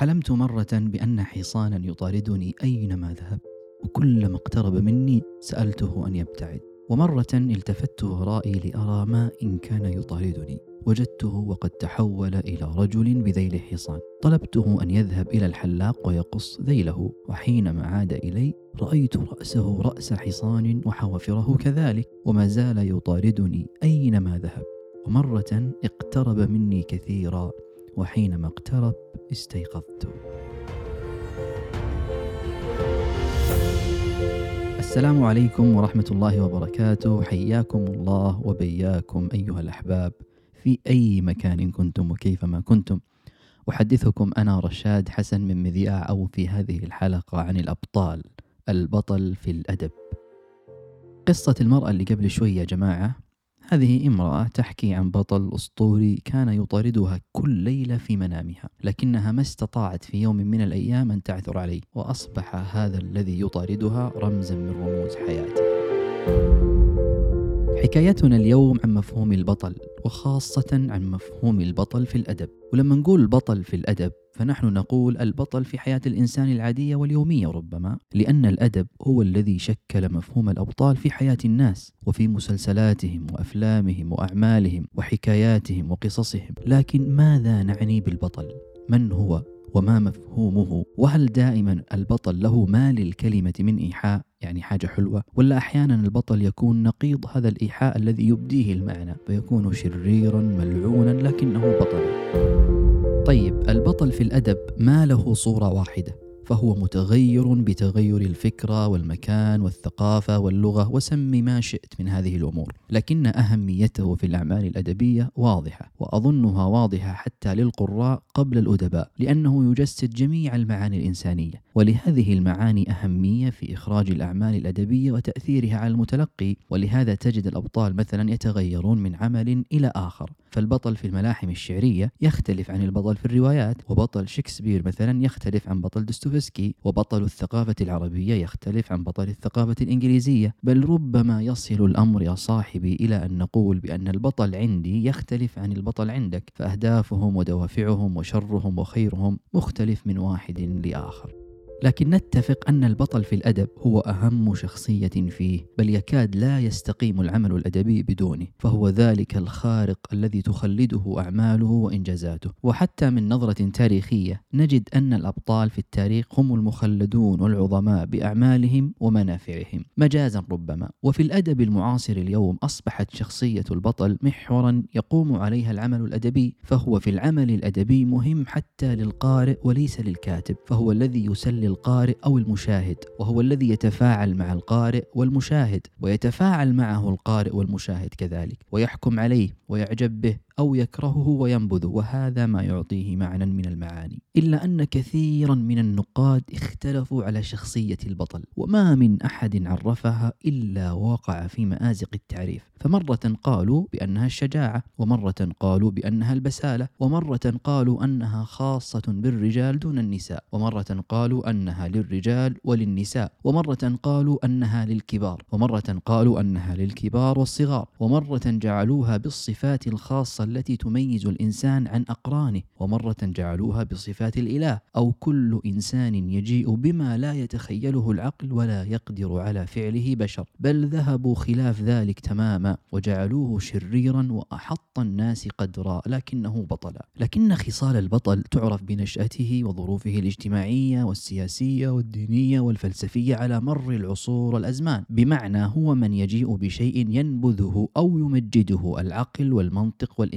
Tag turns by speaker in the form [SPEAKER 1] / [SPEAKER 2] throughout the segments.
[SPEAKER 1] حلمت مرة بأن حصانا يطاردني أينما ذهب وكلما اقترب مني سألته أن يبتعد. ومرة التفت ورائي لأرى ما إن كان يطاردني. وجدته وقد تحول إلى رجل بذيل حصان. طلبته أن يذهب إلى الحلاق ويقص ذيله. وحينما عاد إلي رأيت رأسه رأس حصان وحوافره كذلك وما زال يطاردني أينما ذهب. ومرة اقترب مني كثيرا. وحينما اقترب استيقظت. السلام عليكم ورحمة الله وبركاته. حياكم الله وبياكم أيها الأحباب في أي مكان كنتم وكيفما كنتم. أحدثكم أنا رشاد حسن من مذياع أو في هذه الحلقة عن الأبطال البطل في الأدب. قصة المرأة اللي قبل شوي يا جماعة هذه امرأة تحكي عن بطل أسطوري كان يطاردها كل ليلة في منامها لكنها ما استطاعت في يوم من الأيام أن تعثر عليه وأصبح هذا الذي يطاردها رمزا من رموز حياته. حكايتنا اليوم عن مفهوم البطل. وخاصة عن مفهوم البطل في الأدب. ولما نقول بطل في الأدب فنحن نقول البطل في حياة الإنسان العادية واليومية ربما لأن الأدب هو الذي شكل مفهوم الأبطال في حياة الناس وفي مسلسلاتهم وأفلامهم وأعمالهم وحكاياتهم وقصصهم. لكن ماذا نعني بالبطل؟ من هو؟ وما مفهومه وهل دائما البطل له ما للكلمة من إيحاء؟ يعني حاجة حلوة. ولا أحيانا البطل يكون نقيض هذا الإيحاء الذي يبديه المعنى فيكون شريرا ملعونا لكنه بطل طيب البطل في الأدب ما له صورة واحدة؟ فهو متغير بتغير الفكرة والمكان والثقافة واللغة وسم ما شئت من هذه الأمور، لكن أهميته في الأعمال الأدبية واضحة، وأظنها واضحة حتى للقراء قبل الأدباء، لأنه يجسد جميع المعاني الإنسانية، ولهذه المعاني أهمية في إخراج الأعمال الأدبية وتأثيرها على المتلقي، ولهذا تجد الأبطال مثلا يتغيرون من عمل إلى آخر، فالبطل في الملاحم الشعرية يختلف عن البطل في الروايات، وبطل شكسبير مثلا يختلف عن بطل دوستويفسكي وبطل الثقافة العربية يختلف عن بطل الثقافة الإنجليزية. بل ربما يصل الأمر يا صاحبي إلى أن نقول بأن البطل عندي يختلف عن البطل عندك فأهدافهم ودوافعهم وشرهم وخيرهم مختلف من واحد لآخر. لكن نتفق أن البطل في الأدب هو أهم شخصية فيه بل يكاد لا يستقيم العمل الأدبي بدونه فهو ذلك الخارق الذي تخلده أعماله وإنجازاته. وحتى من نظرة تاريخية نجد أن الأبطال في التاريخ هم المخلدون والعظماء بأعمالهم ومنافعهم مجازا ربما. وفي الأدب المعاصر اليوم أصبحت شخصية البطل محورا يقوم عليها العمل الأدبي فهو في العمل الأدبي مهم حتى للقارئ وليس للكاتب فهو الذي يسلي القارئ أو المشاهد وهو الذي يتفاعل مع القارئ والمشاهد ويتفاعل معه القارئ والمشاهد كذلك ويحكم عليه ويعجب به أو يكرهه وينبذه وهذا ما يعطيه معنى من المعاني. إلا أن كثيرا من النقاد اختلفوا على شخصية البطل وما من أحد عرفها إلا وقع في مآزق التعريف. فمرة قالوا بأنها الشجاعة ومرة قالوا بأنها البسالة ومرة قالوا أنها خاصة بالرجال دون النساء ومرة قالوا أنها للرجال وللنساء ومرة قالوا أنها للكبار ومرة قالوا أنها للكبار والصغار ومرة جعلوها بالصفات الخاصة التي تميز الإنسان عن أقرانه ومرة جعلوها بصفات الإله أو كل إنسان يجيء بما لا يتخيله العقل ولا يقدر على فعله بشر. بل ذهبوا خلاف ذلك تماما وجعلوه شريرا وأحط الناس قدرا لكنه بطلا لكن خصال البطل تعرف بنشأته وظروفه الاجتماعية والسياسية والدينية والفلسفية على مر العصور والأزمان بمعنى هو من يجيء بشيء ينبذه أو يمجده العقل والمنطق والإنسان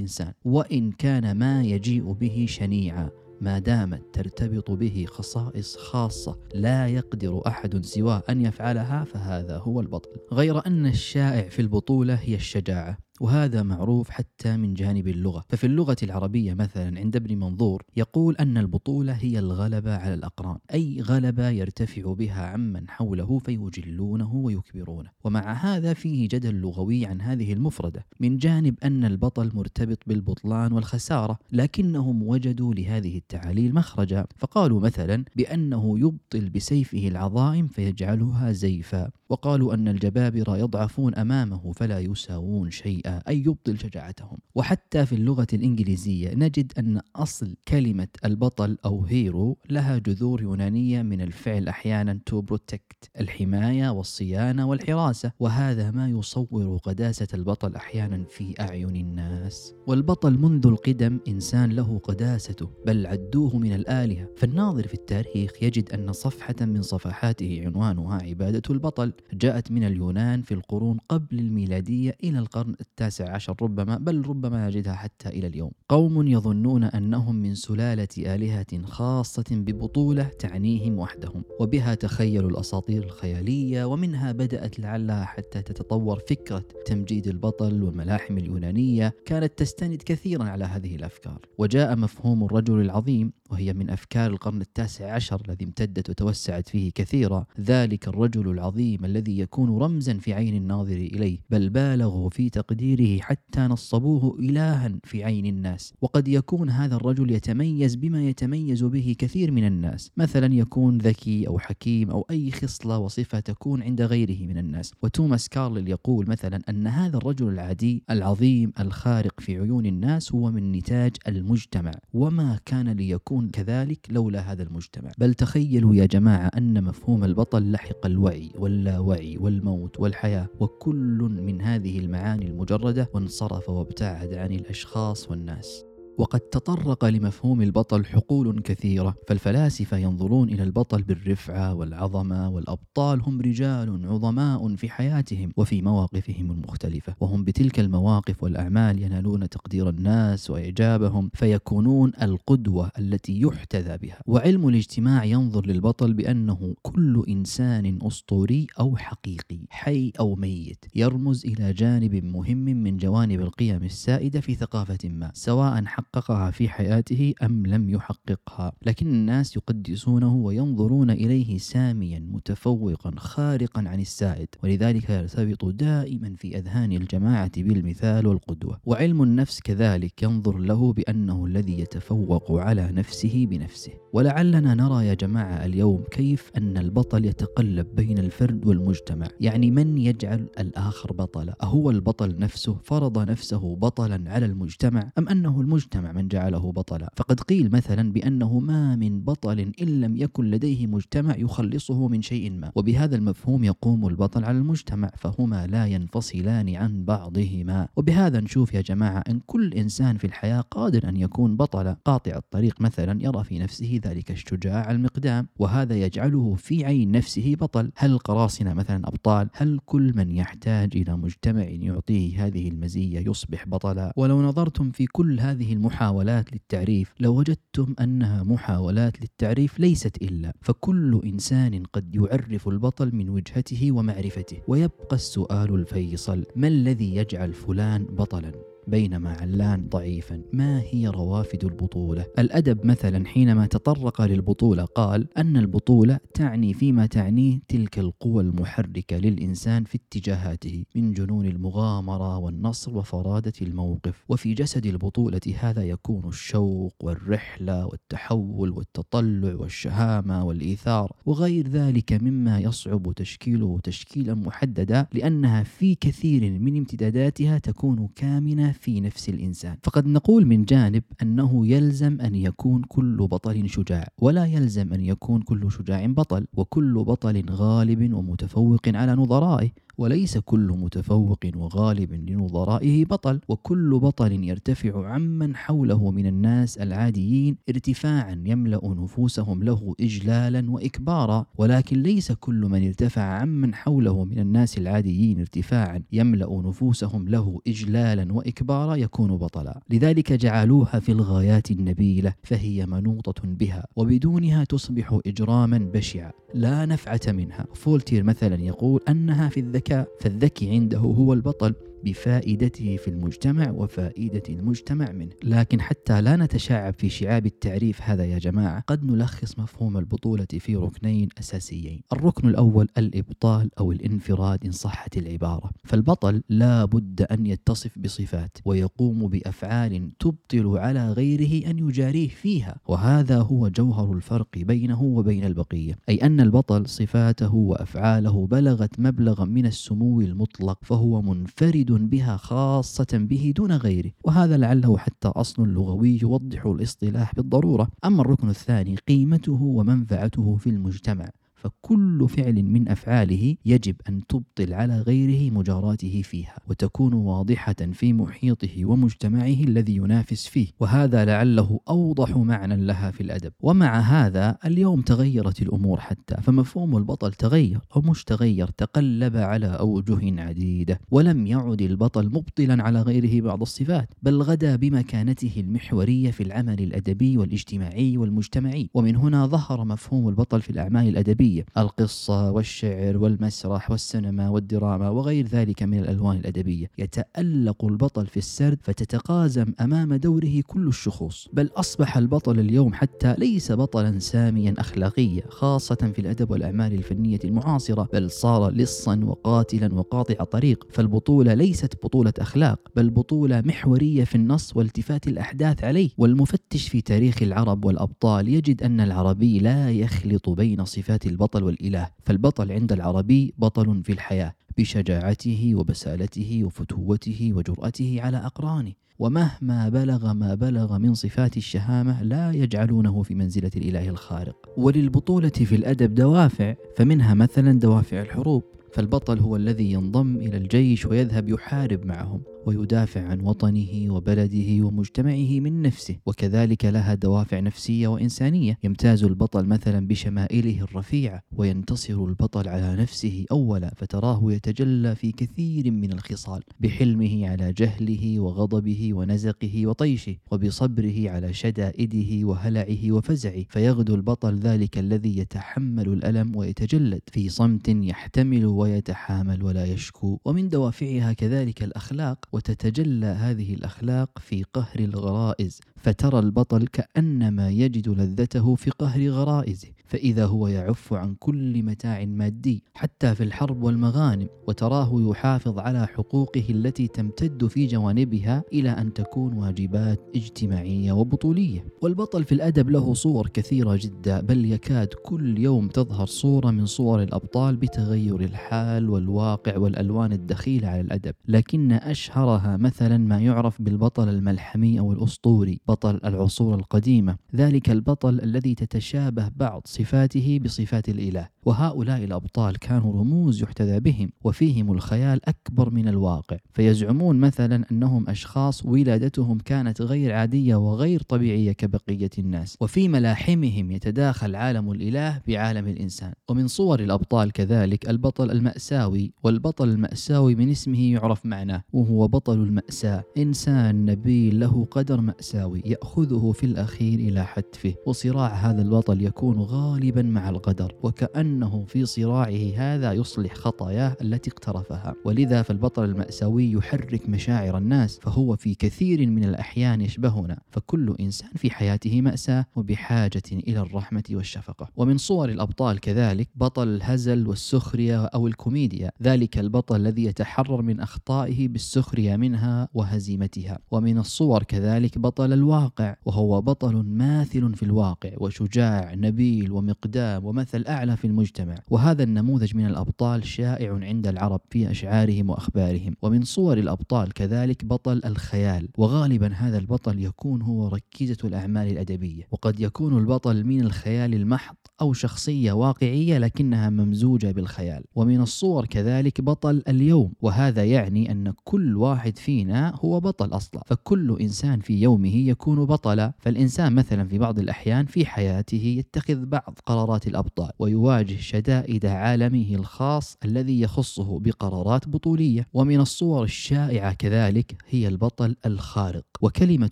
[SPEAKER 1] وإن كان ما يجيء به شنيعا ما دامت ترتبط به خصائص خاصة لا يقدر أحد سواه أن يفعلها فهذا هو البطل. غير أن الشائع في البطولة هي الشجاعة. وهذا معروف حتى من جانب اللغة. ففي اللغة العربية مثلا عند ابن منظور يقول أن البطولة هي الغلبة على الأقران أي غلبة يرتفع بها عمن حوله فيجلونه ويكبرونه. ومع هذا فيه جدل لغوي عن هذه المفردة من جانب أن البطل مرتبط بالبطلان والخسارة لكنهم وجدوا لهذه التعاليل مخرجا. فقالوا مثلا بأنه يبطل بسيفه العظائم فيجعلها زيفا. وقالوا أن الجبابرة يضعفون أمامه فلا يساوون شيئا أي يبطل شجاعتهم. وحتى في اللغة الإنجليزية نجد أن أصل كلمة البطل أو هيرو لها جذور يونانية من الفعل أحيانا to protect الحماية والصيانة والحراسة. وهذا ما يصور قداسة البطل أحيانا في أعين الناس. والبطل منذ القدم إنسان له قداسته بل عدوه من الآلهة. فالناظر في التاريخ يجد أن صفحة من صفحاته عنوانها عبادة البطل. جاءت من اليونان في القرون قبل الميلادية إلى القرن التاسع عشر ربما بل ربما نجدها حتى إلى اليوم. قوم يظنون أنهم من سلالة آلهة خاصة ببطولة تعنيهم وحدهم وبها تخيلوا الأساطير الخيالية ومنها بدأت لعلها حتى تتطور فكرة تمجيد البطل والملاحم اليونانية كانت تستند كثيرا على هذه الأفكار. وجاء مفهوم الرجل العظيم وهي من أفكار القرن التاسع عشر الذي امتدت وتوسعت فيه كثيرا ذلك الرجل العظيم الذي يكون رمزا في عين الناظر إليه بل بالغوا في تقديره حتى نصبوه إلها في عين الناس. وقد يكون هذا الرجل يتميز بما يتميز به كثير من الناس. مثلا يكون ذكي أو حكيم أو أي خصلة وصفة تكون عند غيره من الناس. وتوماس كارل يقول مثلا أن هذا الرجل العادي العظيم الخارق في عيون الناس هو من نتاج المجتمع. وما كان ليكون كذلك لولا هذا المجتمع. بل تخيلوا يا جماعة أن مفهوم البطل لحق الوعي واللاوعي والموت والحياة وكل من هذه المعاني المجردة وانصرف وابتعد عن الأشخاص والناس. وقد تطرق لمفهوم البطل حقول كثيرة فالفلاسفة ينظرون إلى البطل بالرفعة والعظمة والأبطال هم رجال عظماء في حياتهم وفي مواقفهم المختلفة وهم بتلك المواقف والأعمال ينالون تقدير الناس وإعجابهم فيكونون القدوة التي يحتذى بها. وعلم الاجتماع ينظر للبطل بأنه كل إنسان أسطوري أو حقيقي حي أو ميت يرمز إلى جانب مهم من جوانب القيم السائدة في ثقافة ما سواء حق حققها في حياته أم لم يحققها؟ لكن الناس يقدسونه وينظرون إليه ساميا متفوقا خارقا عن السائد. ولذلك يرتبط دائما في أذهان الجماعة بالمثال والقدوة. وعلم النفس كذلك ينظر له بأنه الذي يتفوق على نفسه بنفسه. ولعلنا نرى يا جماعة اليوم كيف أن البطل يتقلب بين الفرد والمجتمع. يعني من يجعل الآخر بطلا أهو البطل نفسه فرض نفسه بطلا على المجتمع أم أنه المجتمع من جعله بطلا؟ فقد قيل مثلا بأنه ما من بطل إن لم يكن لديه مجتمع يخلصه من شيء ما. وبهذا المفهوم يقوم البطل على المجتمع فهما لا ينفصلان عن بعضهما. وبهذا نشوف يا جماعة أن كل إنسان في الحياة قادر أن يكون بطلا قاطع الطريق مثلا يرى في نفسه ذلك الشجاع المقدام وهذا يجعله في عين نفسه بطل. هل القراصنة مثلا أبطال؟ هل كل من يحتاج إلى مجتمع يعطيه هذه المزية يصبح بطلا؟ ولو نظرتم في كل هذه المحاولات للتعريف لوجدتم أنها محاولات للتعريف ليست إلا فكل إنسان قد يعرف البطل من وجهته ومعرفته ويبقى السؤال الفيصل ما الذي يجعل فلان بطلا؟ بينما علان ضعيفا ما هي روافد البطولة؟ الأدب مثلا حينما تطرق للبطولة قال أن البطولة تعني فيما تعنيه تلك القوى المحركة للإنسان في اتجاهاته من جنون المغامرة والنصر وفرادة الموقف وفي جسد البطولة هذا يكون الشوق والرحلة والتحول والتطلع والشهامة والإيثار وغير ذلك مما يصعب تشكيله تشكيلا محددا لأنها في كثير من امتداداتها تكون كامنة في نفس الإنسان. فقد نقول من جانب أنه يلزم أن يكون كل بطل شجاع ولا يلزم أن يكون كل شجاع بطل وكل بطل غالب ومتفوق على نظرائه. وليس كل متفوق وغالب لنظرائه بطل وكل بطل يرتفع عمن حوله من الناس العاديين ارتفاعا يملأ نفوسهم له اجلالا واكبارا ولكن ليس كل من ارتفع عمن حوله من الناس العاديين ارتفاعا يملأ نفوسهم له اجلالا واكبارا يكون بطلا. لذلك جعلوها في الغايات النبيلة فهي منوطة بها وبدونها تصبح اجراما بشعا. لا نفعة منها. فولتير مثلا يقول أنها في الذكاء فالذكي عنده هو البطل. بفائدته في المجتمع وفائدة المجتمع منه. لكن حتى لا نتشعب في شعاب التعريف هذا يا جماعة قد نلخص مفهوم البطولة في ركنين أساسيين. الركن الأول الإبطال أو الانفراد إن صحت العبارة. فالبطل لا بد أن يتصف بصفات ويقوم بأفعال تبطل على غيره أن يجاريه فيها. وهذا هو جوهر الفرق بينه وبين البقية. أي أن البطل صفاته وأفعاله بلغت مبلغا من السمو المطلق فهو منفرد بها خاصة به دون غيره وهذا لعله حتى أصل لغوي يوضح الاصطلاح بالضرورة. أما الركن الثاني قيمته ومنفعته في المجتمع. فكل فعل من أفعاله يجب أن تبطل على غيره مجاراته فيها وتكون واضحة في محيطه ومجتمعه الذي ينافس فيه. وهذا لعله أوضح معنى لها في الأدب. ومع هذا اليوم تغيرت الأمور حتى فمفهوم البطل تغير أو مش تغير تقلب على أوجه عديده ولم يعد البطل مبطلا على غيره بعض الصفات بل غدا بمكانته المحورية في العمل الأدبي والاجتماعي والمجتمعي. ومن هنا ظهر مفهوم البطل في الأعمال الأدبية. الأدبية القصة والشعر والمسرح والسينما والدراما وغير ذلك من الألوان الأدبية. يتألق البطل في السرد فتتقازم أمام دوره كل الشخوص. بل أصبح البطل اليوم حتى ليس بطلا ساميا أخلاقيا خاصة في الأدب والأعمال الفنية المعاصرة. بل صار لصا وقاتلا وقاطع طريق. فالبطولة ليست بطولة أخلاق بل بطولة محورية في النص والتفات الأحداث عليه. والمفتش في تاريخ العرب والأبطال يجد أن العربي لا يخلط بين صفات البطل البطل والإله فالبطل عند العربي بطل في الحياة بشجاعته وبسالته وفتوته وجرأته على أقرانه. ومهما بلغ ما بلغ من صفات الشهامة لا يجعلونه في منزلة الإله الخارق. وللبطولة في الأدب دوافع فمنها مثلا دوافع الحروب. فالبطل هو الذي ينضم إلى الجيش ويذهب يحارب معهم. ويدافع عن وطنه وبلده ومجتمعه من نفسه وكذلك لها دوافع نفسية وإنسانية. يمتاز البطل مثلا بشمائله الرفيعه وينتصر البطل على نفسه اولا فتراه يتجلى في كثير من الخصال بحلمه على جهله وغضبه ونزقه وطيشه وبصبره على شدائده وهلعه وفزعه. فيغدو البطل ذلك الذي يتحمل الألم ويتجلد. في صمت يحتمل ويتحامل ولا يشكو ومن دوافعها كذلك الأخلاق. وتتجلى هذه الأخلاق في قهر الغرائز. فترى البطل كأنما يجد لذته في قهر غرائزه فإذا هو يعف عن كل متاع مادي حتى في الحرب والمغانم وتراه يحافظ على حقوقه التي تمتد في جوانبها إلى أن تكون واجبات اجتماعية وبطولية. والبطل في الأدب له صور كثيرة جدا بل يكاد كل يوم تظهر صورة من صور الأبطال بتغير الحال والواقع والألوان الدخيلة على الأدب. لكن أشهرها مثلا ما يعرف بالبطل الملحمي أو الأسطوري بطل العصور القديمة. ذلك البطل الذي تتشابه بعض صفاته بصفات الإله. وهؤلاء الأبطال كانوا رموز يحتذى بهم وفيهم الخيال أكبر من الواقع. فيزعمون مثلا أنهم أشخاص ولادتهم كانت غير عادية وغير طبيعية كبقية الناس. وفي ملاحمهم يتداخل عالم الإله بعالم الإنسان. ومن صور الأبطال كذلك البطل المأساوي. والبطل المأساوي من اسمه يعرف معناه وهو بطل المأساة. إنسان نبيل له قدر مأساوي. يأخذه في الأخير إلى حتفه وصراع هذا البطل يكون غالبا مع القدر وكأنه في صراعه هذا يصلح خطاياه التي اقترفها. ولذا فالبطل المأساوي يحرك مشاعر الناس فهو في كثير من الأحيان يشبهنا. فكل إنسان في حياته مأساة وبحاجة إلى الرحمة والشفقة. ومن صور الأبطال كذلك بطل الهزل والسخرية أو الكوميديا. ذلك البطل الذي يتحرر من أخطائه بالسخرية منها وهزيمتها. ومن الصور كذلك بطل الواقع الواقع وهو بطل ماثل في الواقع وشجاع نبيل ومقدام ومثل أعلى في المجتمع. وهذا النموذج من الأبطال شائع عند العرب في أشعارهم وأخبارهم. ومن صور الأبطال كذلك بطل الخيال. وغالبا هذا البطل يكون هو ركيزة الأعمال الأدبية. وقد يكون البطل من الخيال المحض أو شخصية واقعية لكنها ممزوجة بالخيال. ومن الصور كذلك بطل اليوم. وهذا يعني أن كل واحد فينا هو بطل أصلا. فكل إنسان في يومه يكون بطلا فالإنسان مثلا في بعض الأحيان في حياته يتخذ بعض قرارات الأبطال ويواجه شدائد عالمه الخاص الذي يخصه بقرارات بطولية ومن الصور الشائعة كذلك هي البطل الخارق وكلمة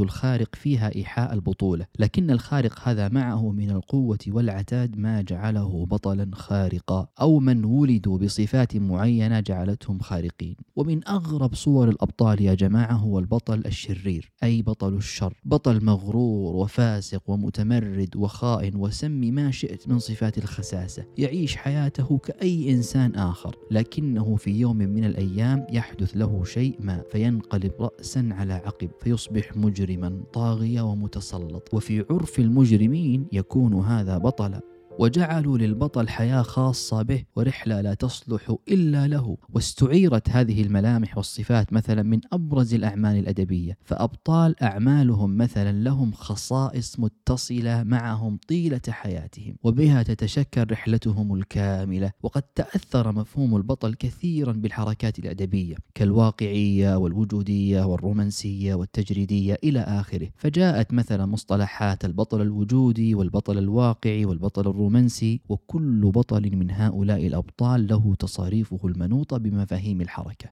[SPEAKER 1] الخارق فيها إيحاء البطولة لكن الخارق هذا معه من القوة والعتاد ما جعله بطلا خارقا أو من ولدوا بصفات معينة جعلتهم خارقين. ومن أغرب صور الأبطال يا جماعة هو البطل الشرير أي بطل الشر. بطل مغرور وفاسق ومتمرد وخائن وسم ما شئت من صفات الخساسة يعيش حياته كأي إنسان آخر لكنه في يوم من الأيام يحدث له شيء ما فينقلب رأسا على عقب فيصبح مجرما طاغية ومتسلط وفي عرف المجرمين يكون هذا بطلا. وجعلوا للبطل حياة خاصة به ورحلة لا تصلح إلا له. واستعيرت هذه الملامح والصفات مثلا من أبرز الأعمال الأدبية فأبطال أعمالهم مثلا لهم خصائص متصلة معهم طيلة حياتهم وبها تتشكل رحلتهم الكاملة. وقد تأثر مفهوم البطل كثيرا بالحركات الأدبية كالواقعية والوجودية والرومانسية والتجريدية إلى آخره. فجاءت مثلا مصطلحات البطل الوجودي والبطل الواقعي والبطل الرومانسي الرومانسي وكل بطل من هؤلاء الأبطال له تصاريفه المنوطة بمفاهيم الحركة.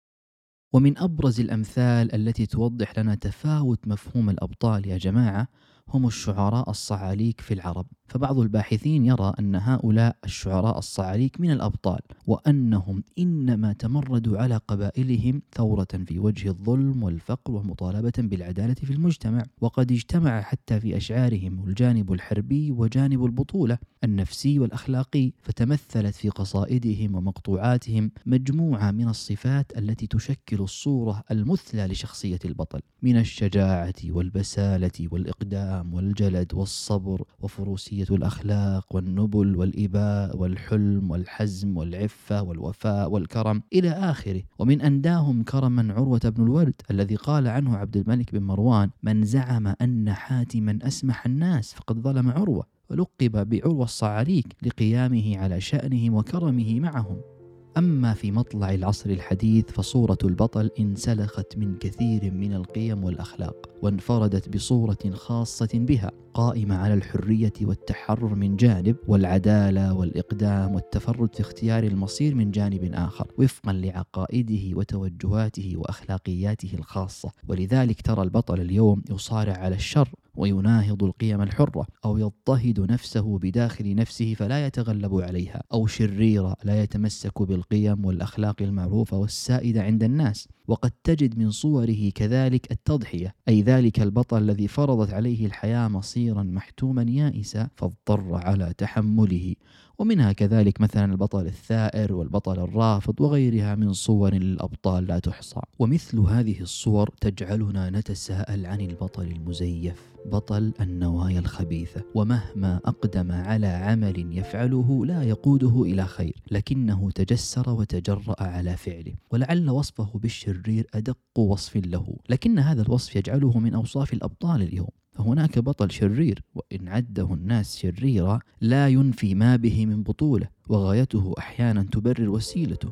[SPEAKER 1] ومن أبرز الأمثال التي توضح لنا تفاوت مفهوم الأبطال يا جماعة هم الشعراء الصعاليك في العرب. فبعض الباحثين يرى أن هؤلاء الشعراء الصعاليك من الأبطال وأنهم إنما تمردوا على قبائلهم ثورة في وجه الظلم والفقر ومطالبة بالعدالة في المجتمع. وقد اجتمع حتى في أشعارهم الجانب الحربي وجانب البطولة النفسي والأخلاقي فتمثلت في قصائدهم ومقطوعاتهم مجموعة من الصفات التي تشكل الصورة المثلى لشخصية البطل. من الشجاعة والبسالة والإقدام والجلد والصبر وفروسية الأخلاق والنبل والإباء والحلم والحزم والعفة والوفاء والكرم إلى آخره. ومن أنداهم كرما عروة بن الورد الذي قال عنه عبد الملك بن مروان من زعم أن حاتما أسمح الناس فقد ظلم عروة ولقب بعروة الصعاليك لقيامه على شأنهم وكرمه معهم. أما في مطلع العصر الحديث فصورة البطل انسلخت من كثير من القيم والأخلاق وانفردت بصورة خاصة بها. قائمة على الحرية والتحرر من جانب والعدالة والإقدام والتفرد في اختيار المصير من جانب آخر وفقا لعقائده وتوجهاته وأخلاقياته الخاصة. ولذلك ترى البطل اليوم يصارع على الشر ويناهض القيم الحرة أو يضطهد نفسه بداخل نفسه فلا يتغلب عليها أو شريرة لا يتمسك بالقيم والأخلاق المعروفة والسائدة عند الناس. وقد تجد من صوره كذلك التضحية أي ذلك البطل الذي فرضت عليه الحياة مصيرا محتوما يائسا فاضطر على تحمله. ومنها كذلك مثلا البطل الثائر والبطل الرافض وغيرها من صور للأبطال لا تحصى. ومثل هذه الصور تجعلنا نتساءل عن البطل المزيف بطل النوايا الخبيثة. ومهما أقدم على عمل يفعله لا يقوده إلى خير لكنه تجسر وتجرأ على فعله. ولعل وصفه بالشرير أدق وصف له لكن هذا الوصف يجعله من أوصاف الأبطال اليوم. فهناك بطل شرير وإن عده الناس شريرا لا ينفي ما به من بطولة وغايته أحيانا تبرر وسيلته.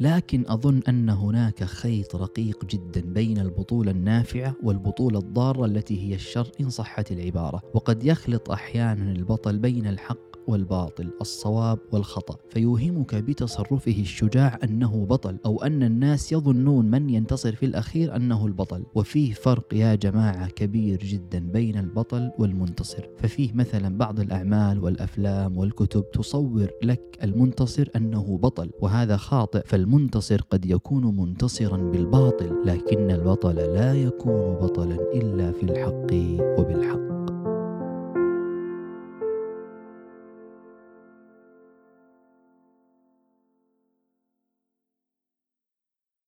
[SPEAKER 1] لكن أظن أن هناك خيط رقيق جدا بين البطولة النافعة والبطولة الضارة التي هي الشر إن صحت العبارة. وقد يخلط أحيانا البطل بين الحق والباطل الصواب والخطأ. فيوهمك بتصرفه الشجاع أنه بطل أو أن الناس يظنون من ينتصر في الأخير أنه البطل. وفيه فرق يا جماعة كبير جدا بين البطل والمنتصر. ففيه مثلا بعض الأعمال والأفلام والكتب تصور لك المنتصر أنه بطل وهذا خاطئ. فالمنتصر قد يكون منتصرا بالباطل لكن البطل لا يكون بطلا إلا في الحق